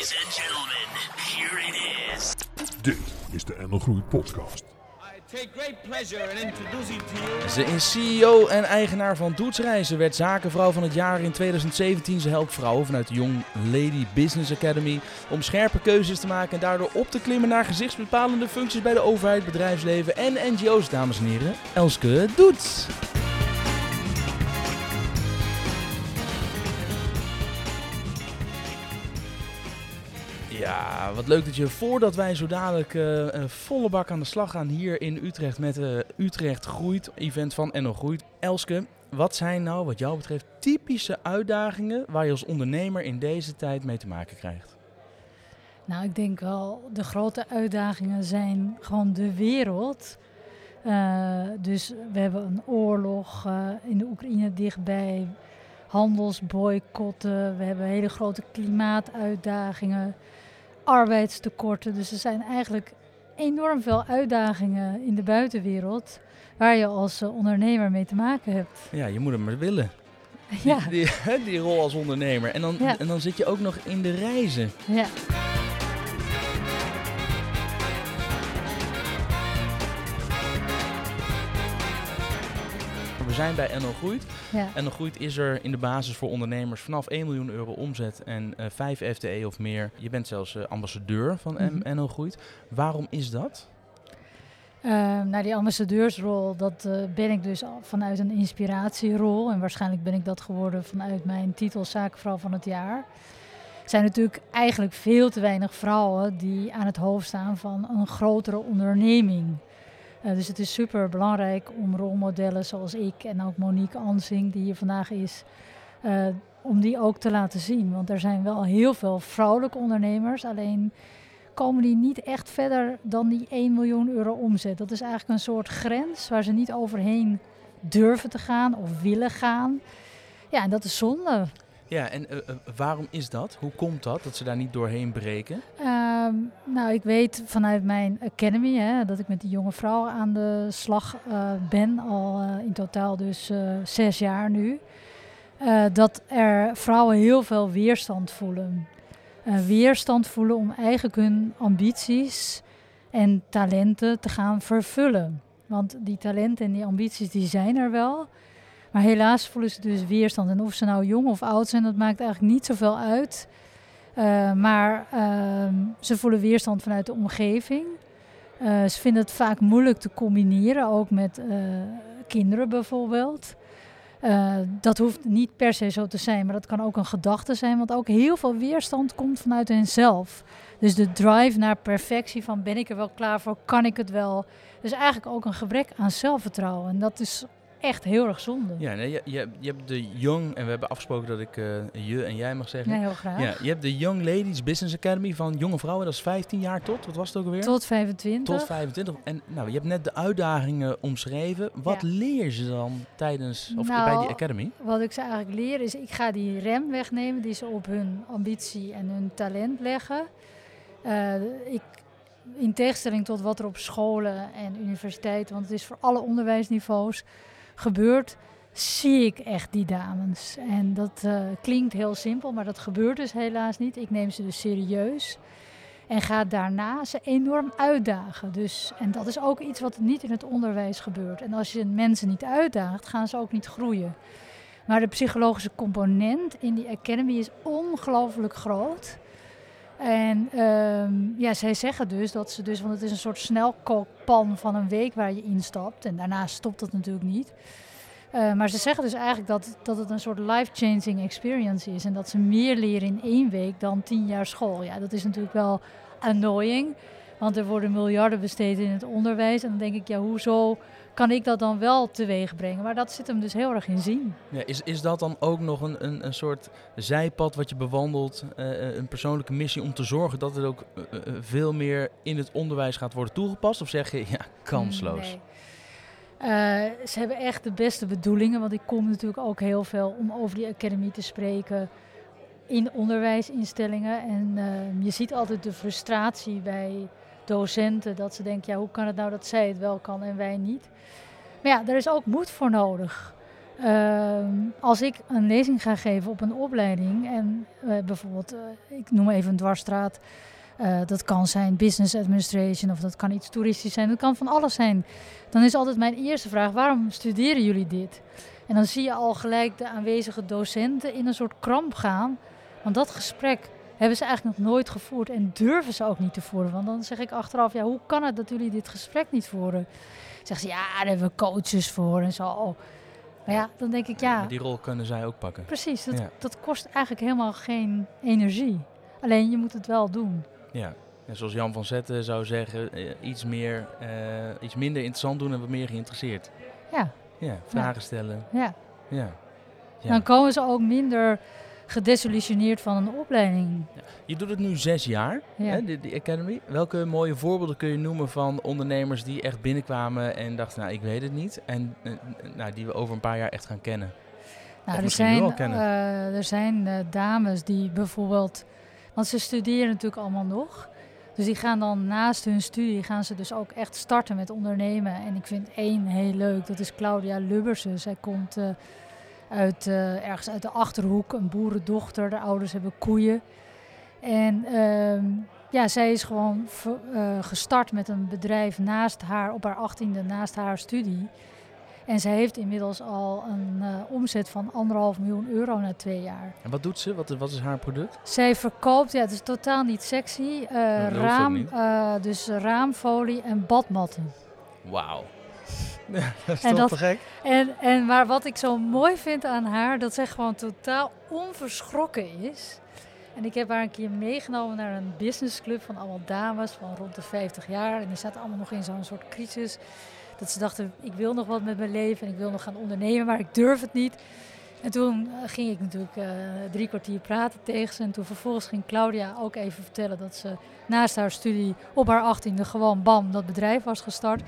Ladies and gentlemen, here it is. Dit is de NL Groeit podcast. I take great pleasure in introducing to you Ze is CEO en eigenaar van Doetsreizen, werd zakenvrouw van het jaar in 2017. Ze helpt vrouwen vanuit de Young Lady Business Academy om scherpe keuzes te maken en daardoor op te klimmen naar gezichtsbepalende functies bij de overheid, bedrijfsleven en NGO's, dames en heren. Elske Doets. Ja, wat leuk dat je voordat wij zo dadelijk eh, volle bak aan de slag gaan hier in Utrecht met eh Utrecht Groeit, event van NL Groeit. Elske, wat zijn nou wat jou betreft typische uitdagingen waar je als ondernemer in deze tijd mee te maken krijgt? Nou, ik denk wel, de grote uitdagingen zijn gewoon de wereld. Eh, dus we hebben een oorlog in de Oekraïne dichtbij, handelsboycotten, we hebben hele grote klimaatuitdagingen, arbeidstekorten. Dus er zijn eigenlijk enorm veel uitdagingen in de buitenwereld waar je als eh, ondernemer mee te maken hebt. Ja, je moet hem maar willen. Ja, Die, die, die rol als ondernemer. En dan, Ja. en dan zit je ook nog in de reizen. ja. We zijn bij NL Groeit. ja. NL Groeit is er in de basis voor ondernemers vanaf 1 miljoen euro omzet en eh 5 FTE of meer. Je bent zelfs eh, ambassadeur van M- Mhm. NL Groeit. Waarom is dat? Uh, nou, die ambassadeursrol, dat eh, ben ik dus vanuit een inspiratierol. En waarschijnlijk ben ik dat geworden vanuit mijn titel Zakenvrouw van het jaar. Er zijn natuurlijk eigenlijk veel te weinig vrouwen die aan het hoofd staan van een grotere onderneming. Eh, dus het is super belangrijk om rolmodellen zoals ik en ook Monique Ansing, die hier vandaag is, eh, om die ook te laten zien. Want er zijn wel heel veel vrouwelijke ondernemers, alleen komen die niet echt verder dan die 1 miljoen euro omzet. Dat is eigenlijk een soort grens waar ze niet overheen durven te gaan of willen gaan. Ja, en dat is zonde. Ja, en eh, eh, waarom is dat? Hoe komt dat, dat ze daar niet doorheen breken? Ehm, nou, ik weet vanuit mijn academy hè, dat ik met die jonge vrouwen aan de slag eh, ben, al in totaal dus zes jaar nu. Dat er vrouwen heel veel weerstand voelen. Weerstand voelen om eigenlijk hun ambities en talenten te gaan vervullen. Want die talenten en die ambities die zijn er wel. Maar helaas voelen ze dus weerstand. En of ze nou jong of oud zijn, dat maakt eigenlijk niet zoveel uit. Uh, maar uh, ze voelen weerstand vanuit de omgeving. Uh, ze vinden het vaak moeilijk te combineren, ook met uh, kinderen bijvoorbeeld. Dat hoeft niet per se zo te zijn, maar dat kan ook een gedachte zijn, want ook heel veel weerstand komt vanuit henzelf. Dus de drive naar perfectie van ben ik er wel klaar voor, kan ik het wel. Dus eigenlijk ook een gebrek aan zelfvertrouwen. En dat is echt heel erg zonde. Ja, nee, je, je, je hebt de Young, en we hebben afgesproken dat ik uh, je en jij mag zeggen. Ja, heel graag. Ja, je hebt de Young Ladies Business Academy van jonge vrouwen, dat is 15 jaar tot, wat was het ook alweer? Tot 25. Tot 25. En nou, je hebt net de uitdagingen omschreven. Wat Ja. leer je dan tijdens, of Nou, bij die academy? Wat ik ze eigenlijk leer is, ik ga die rem wegnemen die ze op hun ambitie en hun talent leggen. Uh, ik, in tegenstelling tot wat er op scholen en universiteiten, want het is voor alle onderwijsniveaus gebeurt, zie ik echt die dames. En dat uh, klinkt heel simpel, maar dat gebeurt dus helaas niet. Ik neem ze dus serieus. En ga daarna ze enorm uitdagen. Dus, en dat is ook iets wat niet in het onderwijs gebeurt. En als je mensen niet uitdaagt, gaan ze ook niet groeien. Maar de psychologische component in die academy is ongelooflijk groot. En um, ja, zij zeggen dus dat ze dus, want het is een soort snelkookpan van een week waar je instapt. En daarna stopt dat natuurlijk niet. Uh, maar ze zeggen dus eigenlijk dat, dat het een soort life-changing experience is. En dat ze meer leren in één week dan tien jaar school. Ja, dat is natuurlijk wel annoying. Want er worden miljarden besteed in het onderwijs. En dan denk ik, ja, hoezo kan ik dat dan wel teweeg brengen? Maar dat zit hem dus heel erg in zien. Ja, is, is dat dan ook nog een, een, een soort zijpad wat je bewandelt, uh, een persoonlijke missie om te zorgen dat het ook uh, veel meer in het onderwijs gaat worden toegepast? Of zeg je, ja, kansloos? Nee. Uh, ze hebben echt de beste bedoelingen, want ik kom natuurlijk ook heel veel om over die academy te spreken in onderwijsinstellingen. En uh, je ziet altijd de frustratie bij docenten dat ze denken, ja, hoe kan het nou dat zij het wel kan en wij niet? Maar ja, er is ook moed voor nodig. Ehm, als ik een lezing ga geven op een opleiding en eh, bijvoorbeeld, eh, ik noem even een dwarsstraat, eh, dat kan zijn business administration of dat kan iets toeristisch zijn, dat kan van alles zijn. Dan is altijd mijn eerste vraag, waarom studeren jullie dit? En dan zie je al gelijk de aanwezige docenten in een soort kramp gaan, want dat gesprek hebben ze eigenlijk nog nooit gevoerd en durven ze ook niet te voeren. Want dan zeg ik achteraf, ja, hoe kan het dat jullie dit gesprek niet voeren? Zeggen ze, ja, daar hebben we coaches voor en zo. Maar ja, dan denk ik, ja, Maar die rol kunnen zij ook pakken. precies. Dat, Ja. dat kost eigenlijk helemaal geen energie. Alleen je moet het wel doen. Ja. En zoals Jan van Zetten zou zeggen, eh, iets, meer, eh, iets minder interessant doen en wat meer geïnteresseerd. Ja, Ja, vragen stellen. ja. Ja. Ja. Dan komen ze ook minder gedesillusioneerd van een opleiding. Je doet het nu zes jaar, Ja. hè, de, de Academy. Welke mooie voorbeelden kun je noemen van ondernemers die echt binnenkwamen en dachten, nou ik weet het niet. En eh, nou, die we over een paar jaar echt gaan kennen. Nou, er misschien nu zijn, al kennen. eh, er zijn eh, dames die bijvoorbeeld, want ze studeren natuurlijk allemaal nog. Dus die gaan dan naast hun studie gaan ze dus ook echt starten met ondernemen. En ik vind één heel leuk, dat is Claudia Lubbersen. Zij komt eh, uit, eh, ergens uit de Achterhoek, een boerendochter. De ouders hebben koeien. En ehm, ja, zij is gewoon eh, gestart met een bedrijf naast haar, op haar achttiende, naast haar studie. En zij heeft inmiddels al een eh, omzet van anderhalf miljoen euro na twee jaar. En wat doet ze? Wat, wat is haar product? Zij verkoopt, ja, het is totaal niet sexy, ook raam, dus raamfolie en badmatten. Wauw. Ja, dat is En toch dat- te gek? En, en maar wat ik zo mooi vind aan haar, dat zij gewoon totaal onverschrokken is. En ik heb haar een keer meegenomen naar een businessclub van allemaal dames van rond de 50 jaar. En die zaten allemaal nog in zo'n soort crisis. Dat ze dachten, ik wil nog wat met mijn leven en ik wil nog gaan ondernemen, maar ik durf het niet. En toen eh, ging ik natuurlijk eh, drie kwartier praten tegen ze. En toen vervolgens ging Claudia ook even vertellen dat ze naast haar studie op haar achttiende gewoon bam dat bedrijf was gestart.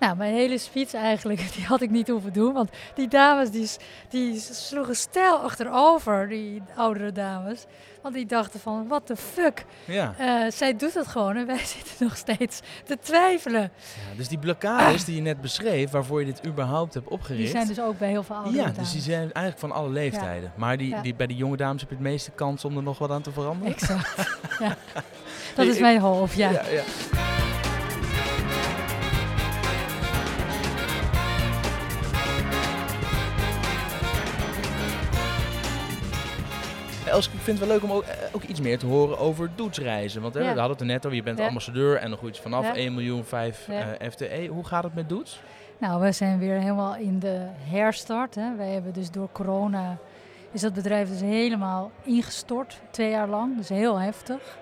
Nou, mijn hele speech eigenlijk, die had ik niet hoeven doen. Want die dames, die, die sloegen stijl achterover, die oudere dames. Want die dachten van, what the fuck. Ja. Eh, zij doet het gewoon en wij zitten nog steeds te twijfelen. ja. Dus die blokkades die je net beschreef, waarvoor je dit überhaupt hebt opgericht. Die zijn dus ook bij heel veel oudere ja, dames. dus die zijn eigenlijk van alle leeftijden. Maar die, die, bij die jonge dames heb je het meeste kans om er nog wat aan te veranderen. Exact. ja. Dat is mijn hoofd, ja. Elske, ik vind het wel leuk om ook, eh, ook iets meer te horen over doetsreizen. Want hè, we hadden het er net over, je bent ambassadeur en nog iets vanaf Ja. 1 miljoen 5 Ja. eh, FTE. Hoe gaat het met Doets? Nou, we zijn weer helemaal in de herstart. Hè. Wij hebben dus door corona is dat bedrijf dus helemaal ingestort, twee jaar lang. Dus heel heftig.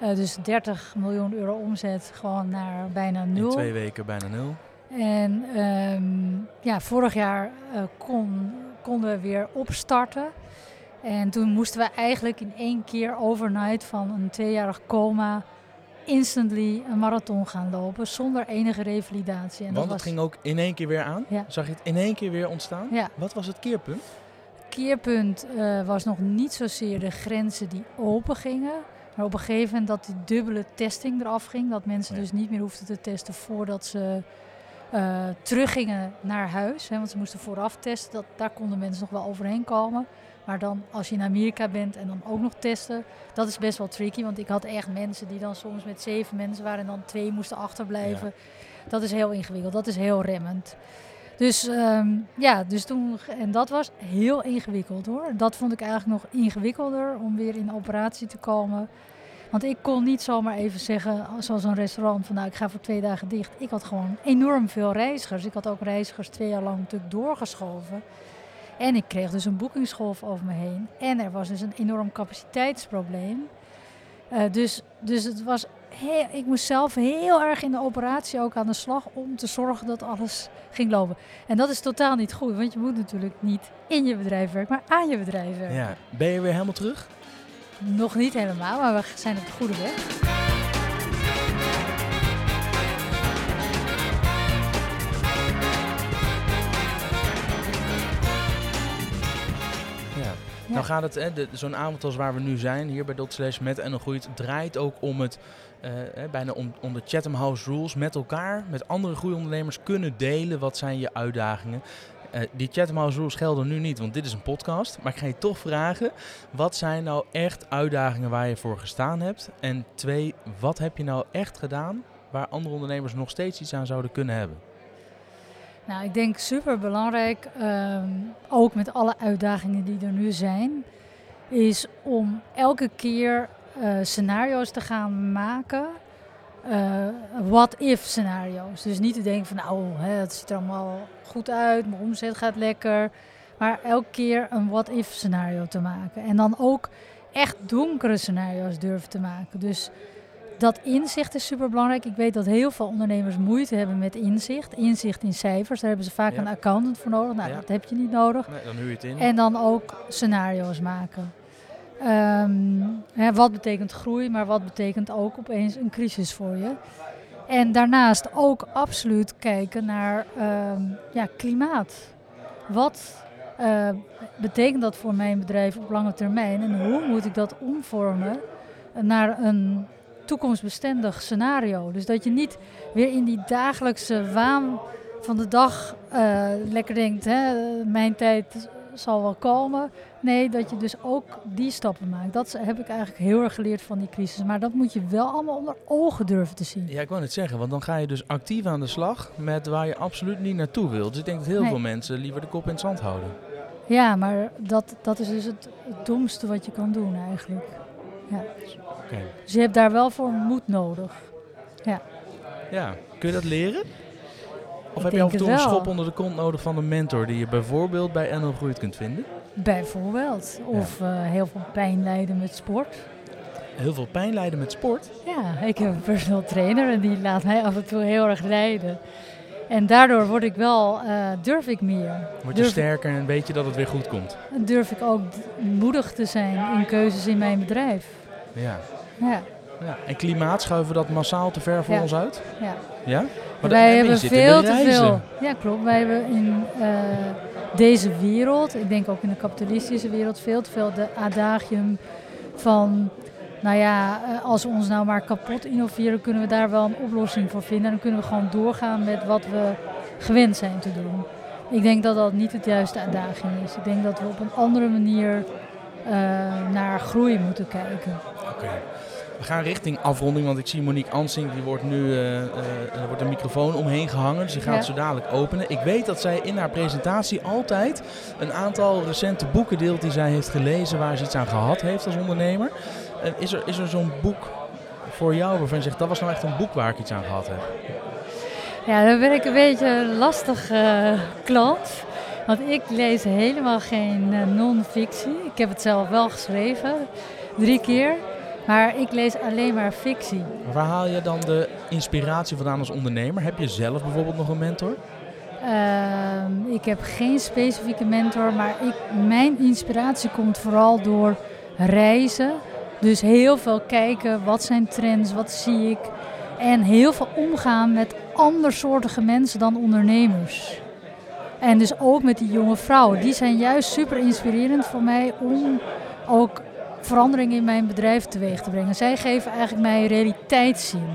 Eh, dus 30 miljoen euro omzet gewoon naar bijna In nul. twee weken bijna nul. En ehm, ja, vorig jaar kon, konden we weer opstarten. En toen moesten we eigenlijk in één keer overnight van een tweejarig coma instantly een marathon gaan lopen zonder enige revalidatie. En Want dat het ging ook in één keer weer aan. Ja. Zag je het in één keer weer ontstaan? Ja. Wat was het keerpunt? keerpunt eh, was nog niet zozeer de grenzen die open gingen. Maar op een gegeven moment dat die dubbele testing eraf ging. Dat mensen Ja. dus niet meer hoefden te testen voordat ze eh, teruggingen naar huis. Hè, want ze moesten vooraf testen. Dat, daar konden mensen nog wel overheen komen. Maar dan als je in Amerika bent en dan ook nog testen. Dat is best wel tricky. Want ik had echt mensen die dan soms met zeven mensen waren. En dan twee moesten achterblijven. Dat is heel ingewikkeld. Dat is heel remmend. Dus ehm, ja, dus toen, en dat was heel ingewikkeld hoor. Dat vond ik eigenlijk nog ingewikkelder om weer in operatie te komen. Want ik kon niet zomaar even zeggen, zoals een restaurant, van nou ik ga voor twee dagen dicht. Ik had gewoon enorm veel reizigers. Ik had ook reizigers twee jaar lang natuurlijk doorgeschoven. En ik kreeg dus een boekingsgolf over me heen. En er was dus een enorm capaciteitsprobleem. Eh, dus, dus het was heel, ik moest zelf heel erg in de operatie ook aan de slag om te zorgen dat alles ging lopen. En dat is totaal niet goed, want je moet natuurlijk niet in je bedrijf werken, maar aan je bedrijf werken. Ja. Ben je weer helemaal terug? Nog niet helemaal, maar we zijn op de goede weg. Nou gaat het, zo'n avond als waar we nu zijn, hier bij Dot Slash met en groeit, draait ook om het, eh, bijna om, de Chatham House Rules, met elkaar, met andere groeiondernemers kunnen delen. Wat zijn je uitdagingen? eh, die chatmouse rules gelden nu niet, want dit is een podcast. Maar ik ga je toch vragen, wat zijn nou echt uitdagingen waar je voor gestaan hebt? En twee, wat heb je nou echt gedaan waar andere ondernemers nog steeds iets aan zouden kunnen hebben? Nou, ik denk super belangrijk, ehm, ook met alle uitdagingen die er nu zijn, is om elke keer eh, scenario's te gaan maken. eh, what-if scenario's. Dus niet te denken van nou, hè, het ziet er allemaal goed uit, mijn omzet gaat lekker. Maar elke keer een what-if scenario te maken. En dan ook echt donkere scenario's durven te maken. Dus dat inzicht is super belangrijk. Ik weet dat heel veel ondernemers moeite hebben met inzicht. Inzicht in cijfers. Daar hebben ze vaak Ja. een accountant voor nodig. Nou, Ja. dat heb je niet nodig. Nee, dan huur je het in. En dan ook scenario's maken. Ehm, hè, wat betekent groei, maar wat betekent ook opeens een crisis voor je? En daarnaast ook absoluut kijken naar ehm, ja, klimaat. Wat eh, betekent dat voor mijn bedrijf op lange termijn en hoe moet ik dat omvormen naar een toekomstbestendig scenario? Dus dat je niet weer in die dagelijkse waan van de dag eh, lekker denkt, hè, mijn tijd zal wel komen. Nee, dat je dus ook die stappen maakt. Dat heb ik eigenlijk heel erg geleerd van die crisis. Maar dat moet je wel allemaal onder ogen durven te zien. Ja, ik wou net zeggen, want dan ga je dus actief aan de slag met waar je absoluut niet naartoe wilt. Dus ik denk dat heel Nee. veel mensen liever de kop in het zand houden. Ja, maar dat, dat is dus het, het domste wat je kan doen eigenlijk. Ja. Dus je hebt daar wel voor moed nodig. Ja, kun je dat leren? Of Ik heb je af en toe een schop onder de kont nodig van een mentor die je bijvoorbeeld bij NL Groeit kunt vinden? Bijvoorbeeld. Of eh, heel veel pijn lijden met sport. Heel veel pijn lijden met sport. Ja, ik heb een personal trainer en die laat mij af en toe heel erg lijden. En daardoor word ik wel, eh, durf ik meer. Word je Durf- sterker en weet je dat het weer goed komt. Durf ik ook moedig te zijn in keuzes in mijn bedrijf. Ja. Ja, ja. En klimaat schuiven we dat massaal te ver voor ons uit? ja. Ja? Maar Wij hebben veel te veel. Ja, klopt. Wij hebben in eh, deze wereld, ik denk ook in de kapitalistische wereld, veel te veel de adagium van. Nou ja, eh, als we ons nou maar kapot innoveren, kunnen we daar wel een oplossing voor vinden. En dan kunnen we gewoon doorgaan met wat we gewend zijn te doen. Ik denk dat dat niet het juiste adagium is. Ik denk dat we op een andere manier eh, naar groei moeten kijken. Oké. We gaan richting afronding, want ik zie Monique Ansing, die wordt nu er wordt een microfoon omheen gehangen, dus die gaat Ja. zo dadelijk openen. Ik weet dat zij in haar presentatie altijd een aantal recente boeken deelt die zij heeft gelezen, waar ze iets aan gehad heeft als ondernemer. Eh, is er, is er zo'n boek voor jou waarvan je zegt, dat was nou echt een boek waar ik iets aan gehad heb? Ja, dan ben ik een beetje een lastig klant. Want ik lees helemaal geen non-fictie. Ik heb het zelf wel geschreven, drie keer. Maar ik lees alleen maar fictie. Waar haal je dan de inspiratie vandaan als ondernemer? Heb je zelf bijvoorbeeld nog een mentor? Ehm, ik heb geen specifieke mentor, maar ik, mijn inspiratie komt vooral door reizen. Dus heel veel kijken, wat zijn trends, wat zie ik. En heel veel omgaan met andersoortige mensen dan ondernemers. En dus ook met die jonge vrouwen. Die zijn juist super inspirerend voor mij om ook verandering in mijn bedrijf teweeg te brengen. Zij geven eigenlijk mij realiteitszin.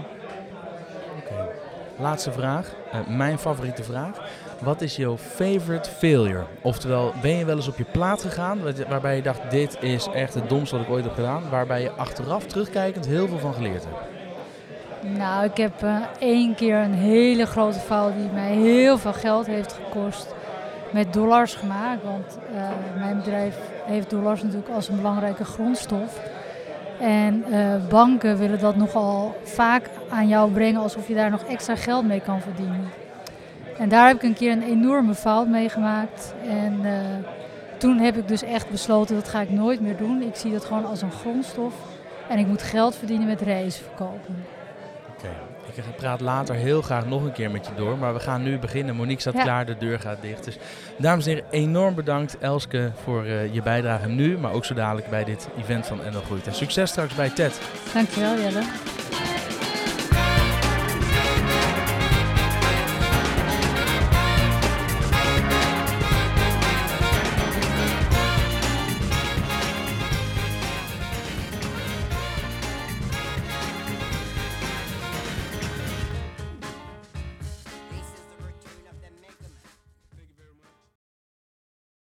Laatste vraag, eh, mijn favoriete vraag. Wat is jouw favorite failure? Oftewel, ben je wel eens op je plaat gegaan waar- waarbij je dacht, dit is echt het domste wat ik ooit heb gedaan. Waarbij je achteraf terugkijkend heel veel van geleerd hebt. Nou, ik heb eh, één keer een hele grote fout die mij heel veel geld heeft gekost met dollars gemaakt. Want eh, mijn bedrijf heeft dollars natuurlijk als een belangrijke grondstof. En eh, banken willen dat nogal vaak aan jou brengen alsof je daar nog extra geld mee kan verdienen. En daar heb ik een keer een enorme fout mee gemaakt. En eh, toen heb ik dus echt besloten, dat ga ik nooit meer doen. Ik zie dat gewoon als een grondstof. En ik moet geld verdienen met reizen verkopen. Ik praat later heel graag nog een keer met je door, maar we gaan nu beginnen. Monique staat Ja. klaar, de deur gaat dicht. Dus dames en heren, enorm bedankt Elske voor eh, je bijdrage nu, maar ook zo dadelijk bij dit event van NL Groeit. En succes straks bij TED. Dankjewel Jelle.